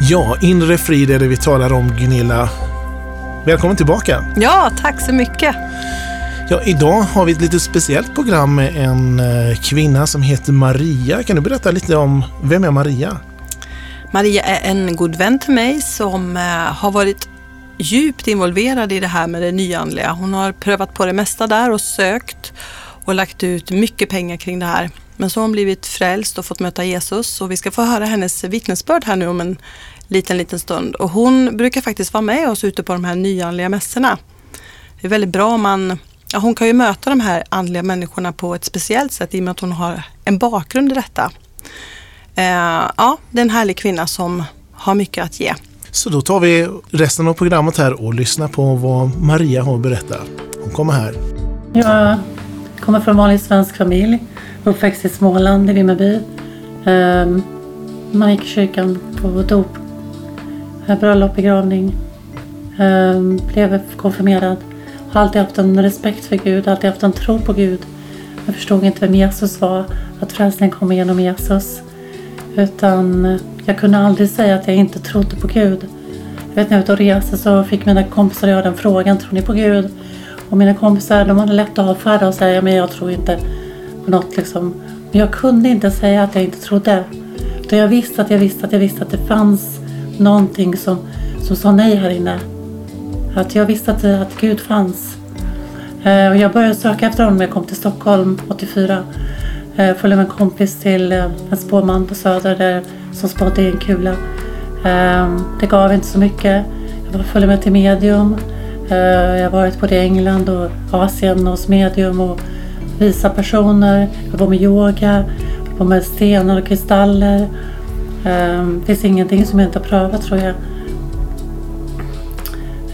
Ja, inre frid är det vi talar om Gunilla. Välkommen tillbaka! Ja, tack så mycket! Ja, idag har vi ett lite speciellt program med en eh, kvinna som heter Maria. Kan du berätta lite om vem är Maria? Maria är en god vän till mig som eh, har varit djupt involverad i det här med det nyandliga. Hon har prövat på det mesta där och sökt och lagt ut mycket pengar kring det här. Men så har hon blivit frälst och fått möta Jesus och vi ska få höra hennes vittnesbörd här nu om en liten, liten stund. Och hon brukar faktiskt vara med oss ute på de här nyandliga mässorna. Det är väldigt bra om man Ja, hon kan ju möta de här andliga människorna på ett speciellt sätt i och med att hon har en bakgrund i detta. Eh, ja, det är en härlig kvinna som har mycket att ge. Så då tar vi resten av programmet här och lyssnar på vad Maria har att berätta. Hon kommer här. Jag kommer från en vanlig svensk familj. Uppväxt i Småland, i Vimmerby. Um, man gick i kyrkan på dop, bröllop, begravning. Um, blev konfirmerad. Har alltid haft en respekt för Gud, alltid haft en tro på Gud. Jag förstod inte vem Jesus var, att frälsningen kom genom Jesus. Utan eh, jag kunde aldrig säga att jag inte trodde på Gud. Jag vet när jag var ute och reste så fick mina kompisar göra den frågan, tror ni på Gud? Och mina kompisar de hade lätt att avfärda och säga, men jag tror inte på något liksom. Men jag kunde inte säga att jag inte trodde. Utan jag visste att jag visste att jag visste att det fanns någonting som, som sa nej här inne. Att jag visste att, att Gud fanns. Eh, och jag började söka efter honom när jag kom till Stockholm 84. Eh, följde med en kompis till eh, en spåman på Söder där, som spådde i en kula. Eh, det gav inte så mycket. Jag följde med till medium. Eh, jag har varit både i England och Asien hos medium och visa personer. Jag på med yoga, jag på med stenar och kristaller. Eh, det finns ingenting som jag inte har prövat tror jag.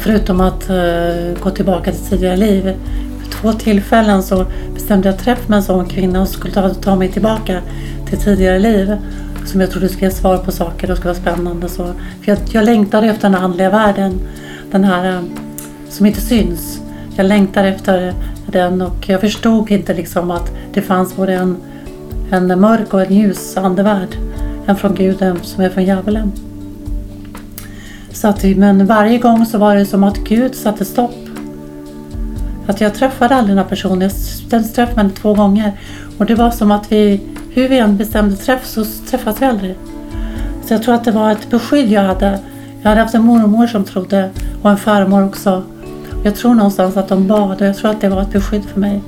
Förutom att eh, gå tillbaka till tidigare liv. Vid två tillfällen så bestämde jag träff med en sån kvinna och skulle ta, ta mig tillbaka till tidigare liv. Som jag trodde skulle ge svar på saker och skulle vara spännande. Så, för jag, jag längtade efter den andliga världen. Den här som inte syns. Jag längtade efter den och jag förstod inte liksom att det fanns både en, en mörk och en ljus andevärld. En från Gud, en som är från djävulen. Så att, men varje gång så var det som att Gud satte stopp. Att jag träffade aldrig några personer. Jag träffade henne två gånger. Och det var som att vi, hur vi än bestämde träff så träffades vi aldrig. Så jag tror att det var ett beskydd jag hade. Jag hade haft en mormor som trodde och en farmor också. Jag tror någonstans att de bad och jag tror att det var ett beskydd för mig.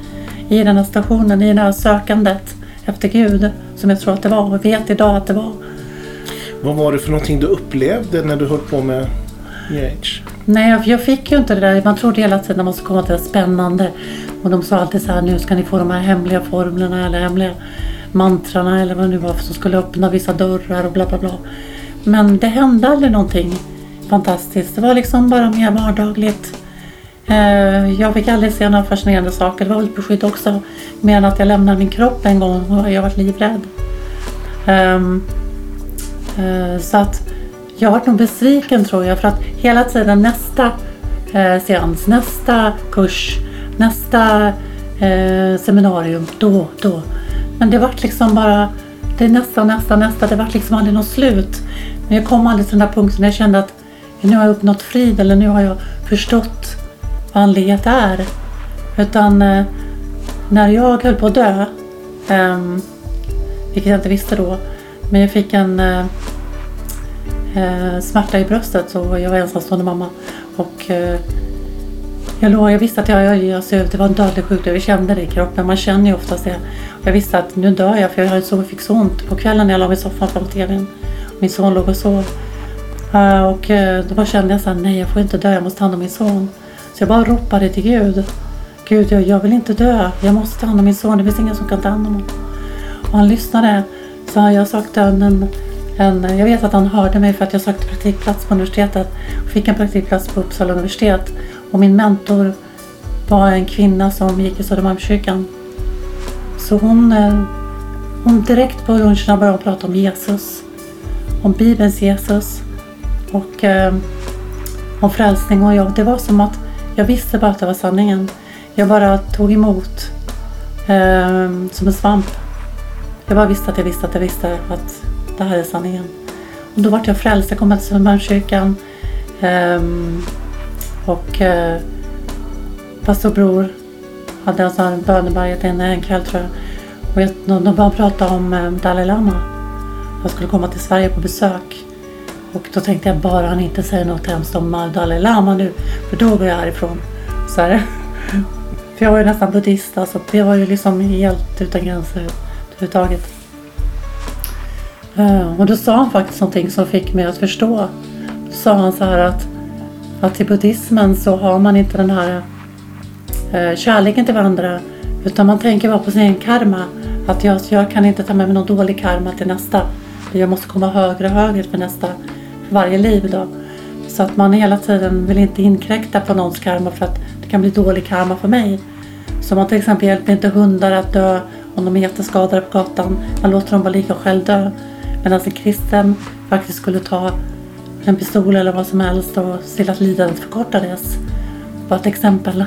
I den här stationen, i det här sökandet efter Gud. Som jag tror att det var och vet idag att det var. Vad var det för någonting du upplevde när du höll på med New Age? Nej, jag fick ju inte det där. Man trodde hela tiden att man skulle komma till det spännande. Och de sa alltid så här, nu ska ni få de här hemliga formlerna eller hemliga mantrarna eller vad det nu var som skulle öppna vissa dörrar och bla bla bla. Men det hände aldrig någonting fantastiskt. Det var liksom bara mer vardagligt. Eh, jag fick aldrig se några fascinerande saker. Det var väl beskydd också. Mer än att jag lämnade min kropp en gång och jag var livrädd. Ehm, eh, så att jag har varit nog besviken tror jag för att hela tiden nästa eh, seans, nästa kurs, nästa seminarium, då, då. Men det vart liksom bara, det är nästa, nästa, nästa, det vart liksom aldrig något slut. Men jag kom aldrig till den där punkten där jag kände att nu har jag uppnått frid eller nu har jag förstått vad andlighet är. Utan eh, när jag höll på att dö, eh, vilket jag inte visste då, men jag fick en eh, eh, smärta i bröstet så jag var ensamstående mamma. Och eh, jag, låg, jag visste att jag, jag, jag, det var en dödlig sjukdom. Jag kände det i kroppen. Man känner ju oftast det. Och jag visste att nu dör jag för jag så, fick så ont på kvällen när jag låg i soffan framför tvn. Min son låg och sov. Uh, och uh, då bara kände jag så här, nej jag får inte dö, jag måste ta hand om min son. Så jag bara ropade till Gud. Gud, jag, jag vill inte dö. Jag måste ta hand om min son. Det finns ingen som kan ta hand om honom. Och han lyssnade. Så jag sökte en, en, jag vet att han hörde mig för att jag sökte praktikplats på universitetet. och Fick en praktikplats på Uppsala universitet. Och min mentor var en kvinna som gick i Södermalmskyrkan. Så hon, eh, hon direkt på luncherna började prata om Jesus. Om Bibelns Jesus. Och eh, om frälsning. Och jag, det var som att jag visste bara att det var sanningen. Jag bara tog emot eh, som en svamp. Jag bara visste att jag visste att jag visste att det här är sanningen. Och då vart jag frälst. Jag kom till Sundbybergskyrkan. Eh, och eh, pastor Bror hade alltså en böneberget en, en kväll tror jag. Och jag, de, de började prata om eh, Dalai Lama. Jag skulle komma till Sverige på besök. Och då tänkte jag bara han inte säger något hemskt om Dalai Lama nu. För då går jag härifrån. Så här. För jag var ju nästan buddhist. Alltså, det var ju liksom helt utan gränser överhuvudtaget. Eh, och då sa han faktiskt någonting som fick mig att förstå. Då sa han så här att, att i buddhismen så har man inte den här eh, kärleken till varandra. Utan man tänker bara på sin egen karma. Att jag, jag kan inte ta med mig någon dålig karma till nästa. Jag måste komma högre och högre för nästa, varje liv då. Så att man hela tiden vill inte inkräkta på någons karma för att det kan bli dålig karma för mig. Så man till exempel hjälper inte hundar att dö om de är jätteskadade på gatan. Man låter dem bara ligga och själv dö. Medan en kristen faktiskt skulle ta en pistol eller vad som helst och se till att lidandet förkortades. Bara ett exempel.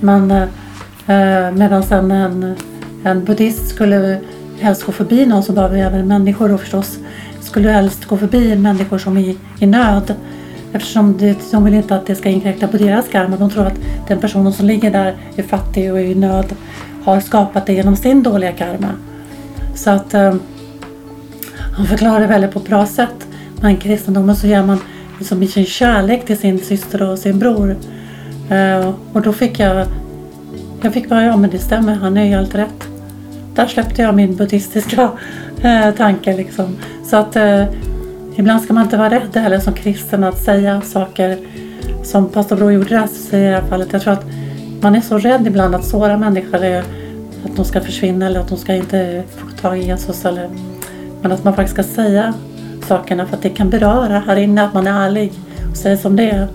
Men eh, eh medan en, en, buddhist skulle helst gå förbi någon som behöver även människor då förstås. Skulle helst gå förbi människor som är i nöd. Eftersom det, de vill inte att det ska inkräkta på deras karma. De tror att den personen som ligger där är fattig och är i nöd har skapat det genom sin dåliga karma. Så att eh, han förklarar det väldigt på ett bra sätt. Men i kristendomen så ger man liksom i sin kärlek till sin syster och sin bror. Eh, och då fick jag, jag fick bara, ja men det stämmer, han är ju helt rätt. Där släppte jag min buddhistiska eh, tanke liksom. Så att eh, ibland ska man inte vara rädd heller som kristen att säga saker som pastor Bror gjorde i det här fallet. Jag tror att man är så rädd ibland att såra människor. Eh, att de ska försvinna eller att de ska inte få tag i Jesus. Eller, men att man faktiskt ska säga sakerna för att det kan beröra här inne. Att man är ärlig och säger som det är.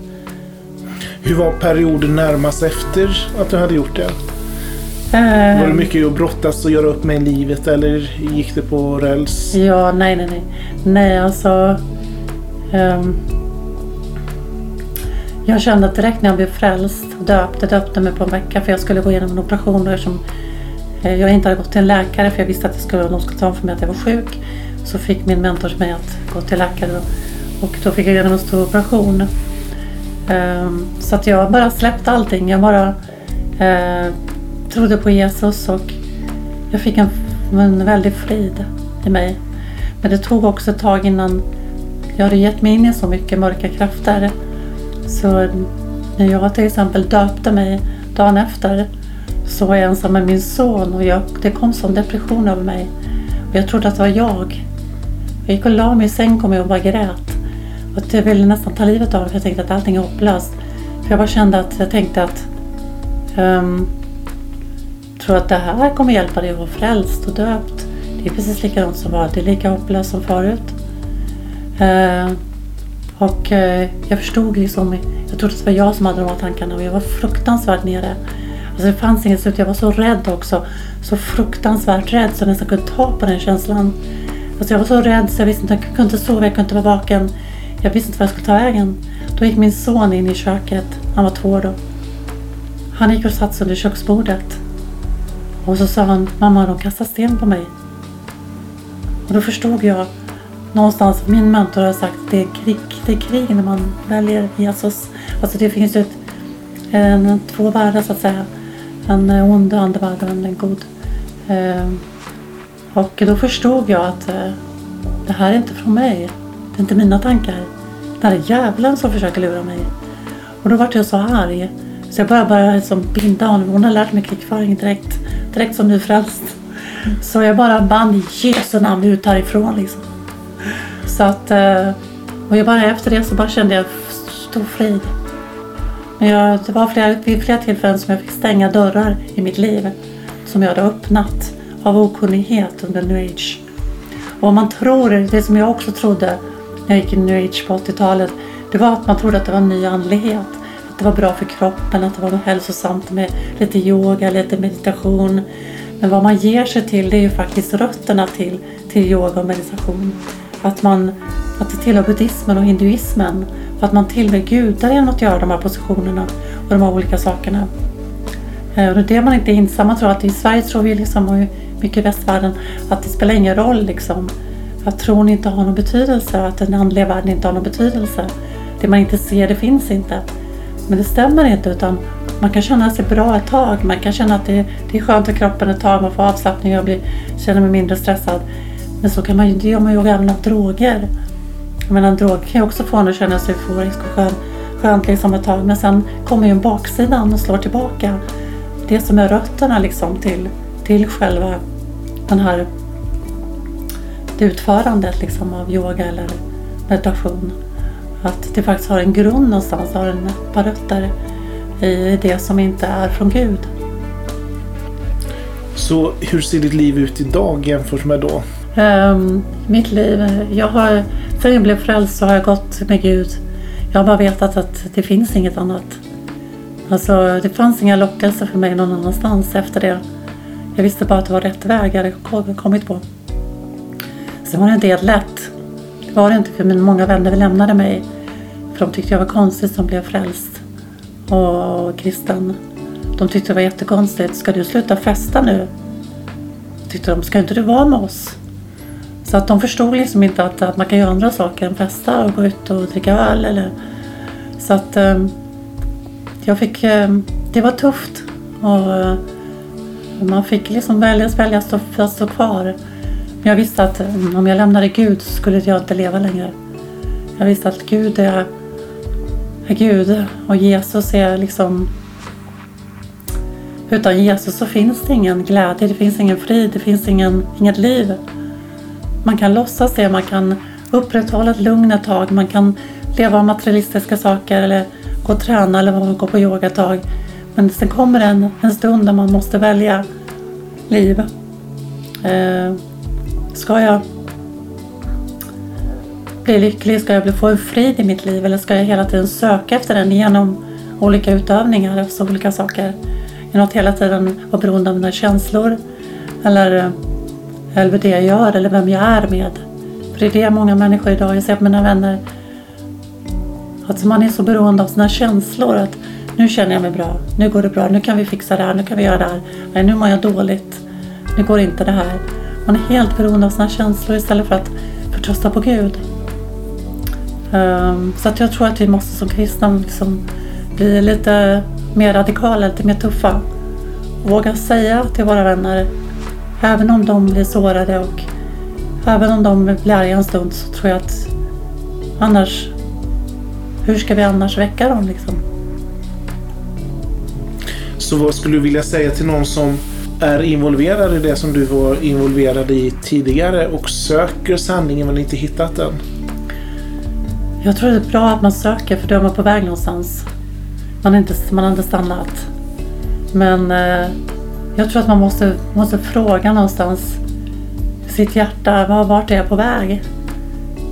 Hur var perioden närmast efter att du hade gjort det? Var det Eh, mycket att brottas och göra upp med i livet eller gick det på räls? Ja, nej, nej, nej. Nej, alltså. ehm, jag kände att direkt när jag blev frälst och döpt, jag döpte mig på en vecka för jag skulle gå igenom en operation eftersom eh, jag inte hade gått till en läkare för jag visste att det skulle, de skulle ta för mig att jag var sjuk. Så fick min mentor mig att gå till läkare och, och då fick jag igenom en stor operation. Ehm, så att jag bara släppte allting. Jag bara eh, trodde på Jesus och jag fick en, en väldig frid i mig. Men det tog också ett tag innan jag hade gett mig in i så mycket mörka krafter. Så när jag till exempel döpte mig dagen efter så var jag ensam med min son och jag, det kom som depression över mig. Och jag trodde att det var jag. Jag gick och la mig i säng kom jag och bara grät. Och jag ville nästan ta livet av mig för jag tänkte att allting är hopplöst. För jag bara kände att jag tänkte att um, tror att det här kommer hjälpa dig att vara frälst och döpt. Det är precis likadant som var. Det är lika hopplöst som förut. Eh, och eh, jag förstod liksom, jag trodde att det var jag som hade de här tankarna och jag var fruktansvärt nere. Alltså det fanns inget slut. Jag var så rädd också. Så fruktansvärt rädd så jag nästan kunde ta på den känslan. Alltså jag var så rädd så jag visste inte, jag kunde inte sova, jag kunde inte vara vaken. Jag visste inte vad jag skulle ta vägen. Då gick min son in i köket. Han var två år då. Han gick och satte sig under köksbordet. Och så sa han, mamma de kastar sten på mig. Och då förstod jag någonstans, min mentor har sagt att det är krig, det är krig när man väljer Jesus. Alltså det finns ju ett, en, två världar så att säga. En eh, ond andevärld och en god. Eh, och då förstod jag att eh, det här är inte från mig. Det är inte mina tankar. Det här är djävulen som försöker lura mig. Och då vart jag så arg. Så jag började bara liksom binda honom. Hon har lärt mig krigföring direkt. Direkt som nyfrälst. Så jag bara band i Jesu namn ut härifrån liksom. Så att... Eh, och jag bara efter det så bara kände jag stor frid. Men jag, det var flera, vid flera tillfällen som jag fick stänga dörrar i mitt liv. Som jag hade öppnat av okunnighet under new age. Och man tror, det som jag också trodde när jag gick i new age på 80-talet, det var att man trodde att det var en ny andlighet. Det var bra för kroppen, att det var hälsosamt med lite yoga, lite meditation. Men vad man ger sig till det är ju faktiskt rötterna till, till yoga och meditation. Att, man, att det tillhör buddhismen och hinduismen. För att man tillber gudar genom att göra de här positionerna och de här olika sakerna. Eh, och det är det man inte är ensam. Man tror att i Sverige tror vi liksom, och mycket i västvärlden, att det spelar ingen roll liksom. Att tron inte har någon betydelse, att den andliga världen inte har någon betydelse. Det man inte ser, det finns inte. Men det stämmer inte utan man kan känna sig bra ett tag. Man kan känna att det, det är skönt för kroppen ett tag. Man får avslappning och blir, känner mig mindre stressad. Men så kan man ju, det gör man ju även av droger. Jag menar, en drog kan ju också få en att känna sig euforisk och skön, skönt liksom ett tag. Men sen kommer ju en baksida och slår tillbaka. Det som är rötterna liksom till, till själva den här utförandet liksom av yoga eller meditation. Att det faktiskt har en grund någonstans, har en par rötter i det som inte är från Gud. Så hur ser ditt liv ut idag jämfört med då? Um, mitt liv? Jag har, sen jag blev frälst så har jag gått med Gud. Jag har bara vetat att det finns inget annat. Alltså, det fanns inga lockelser för mig någon annanstans efter det. Jag visste bara att det var rätt väg jag hade kommit på. Sen var det inte helt lätt. Det var det inte för mina många vänner lämnade mig. För de tyckte jag var konstig som blev frälst och kristen. De tyckte det var jättekonstigt. Ska du sluta festa nu? Tyckte de, ska inte du vara med oss? Så att de förstod liksom inte att, att man kan göra andra saker än festa och gå ut och dricka öl. Eller. Så att eh, jag fick, eh, det var tufft. Och eh, man fick liksom välja, välja att stå, att stå kvar. Jag visste att eh, om jag lämnade Gud så skulle jag inte leva längre. Jag visste att Gud är Gud och Jesus är liksom utan Jesus så finns det ingen glädje, det finns ingen frid, det finns ingen, inget liv. Man kan låtsas det, man kan upprätthålla ett lugn ett tag, man kan leva av materialistiska saker eller gå och träna eller gå på yoga ett tag. Men sen kommer en, en stund där man måste välja liv. Eh, ska jag bli lycklig? Ska jag få en frid i mitt liv? Eller ska jag hela tiden söka efter den genom olika utövningar, alltså olika saker? Genom att hela tiden vara beroende av mina känslor eller, eh, eller det jag gör eller vem jag är med. För det är det många människor idag, jag ser på mina vänner, att man är så beroende av sina känslor. att Nu känner jag mig bra, nu går det bra, nu kan vi fixa det här, nu kan vi göra det här. Nej, nu mår jag dåligt, nu går inte det här. Man är helt beroende av sina känslor istället för att förtrösta på Gud. Ehm, så att jag tror att vi måste som kristna liksom bli lite mer radikala, lite mer tuffa. Våga säga till våra vänner, även om de blir sårade och även om de blir arga en stund så tror jag att annars, hur ska vi annars väcka dem liksom? Så vad skulle du vilja säga till någon som är involverad i det som du var involverad i tidigare och söker sanningen men inte hittat den? Jag tror det är bra att man söker för då är man på väg någonstans. Man, har inte, man har inte stannat. Men eh, jag tror att man måste, måste fråga någonstans sitt hjärta. Var, vart är jag på väg?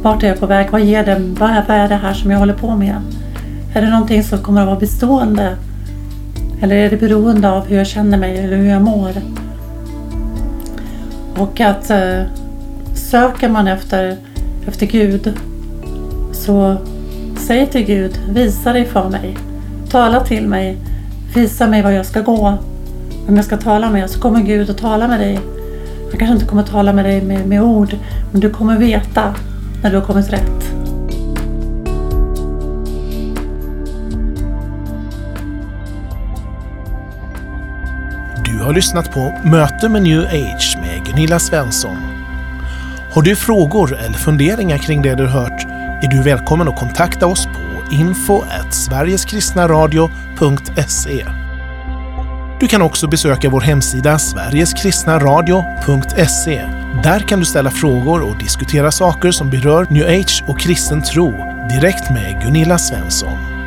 Vart är jag på väg? Vad, ger det, vad, är, vad är det här som jag håller på med? Är det någonting som kommer att vara bestående? Eller är det beroende av hur jag känner mig eller hur jag mår? Och att eh, söker man efter, efter Gud så säg till Gud, visa dig för mig. Tala till mig. Visa mig var jag ska gå. Vem jag ska tala med. Så kommer Gud att tala med dig. Han kanske inte kommer att tala med dig med, med ord. Men du kommer veta när du har kommit rätt. Har lyssnat på Möte med New Age med Gunilla Svensson. Har du frågor eller funderingar kring det du hört är du välkommen att kontakta oss på info sverigeskristnaradio.se. Du kan också besöka vår hemsida sverigeskristnaradio.se. Där kan du ställa frågor och diskutera saker som berör new age och kristen tro direkt med Gunilla Svensson.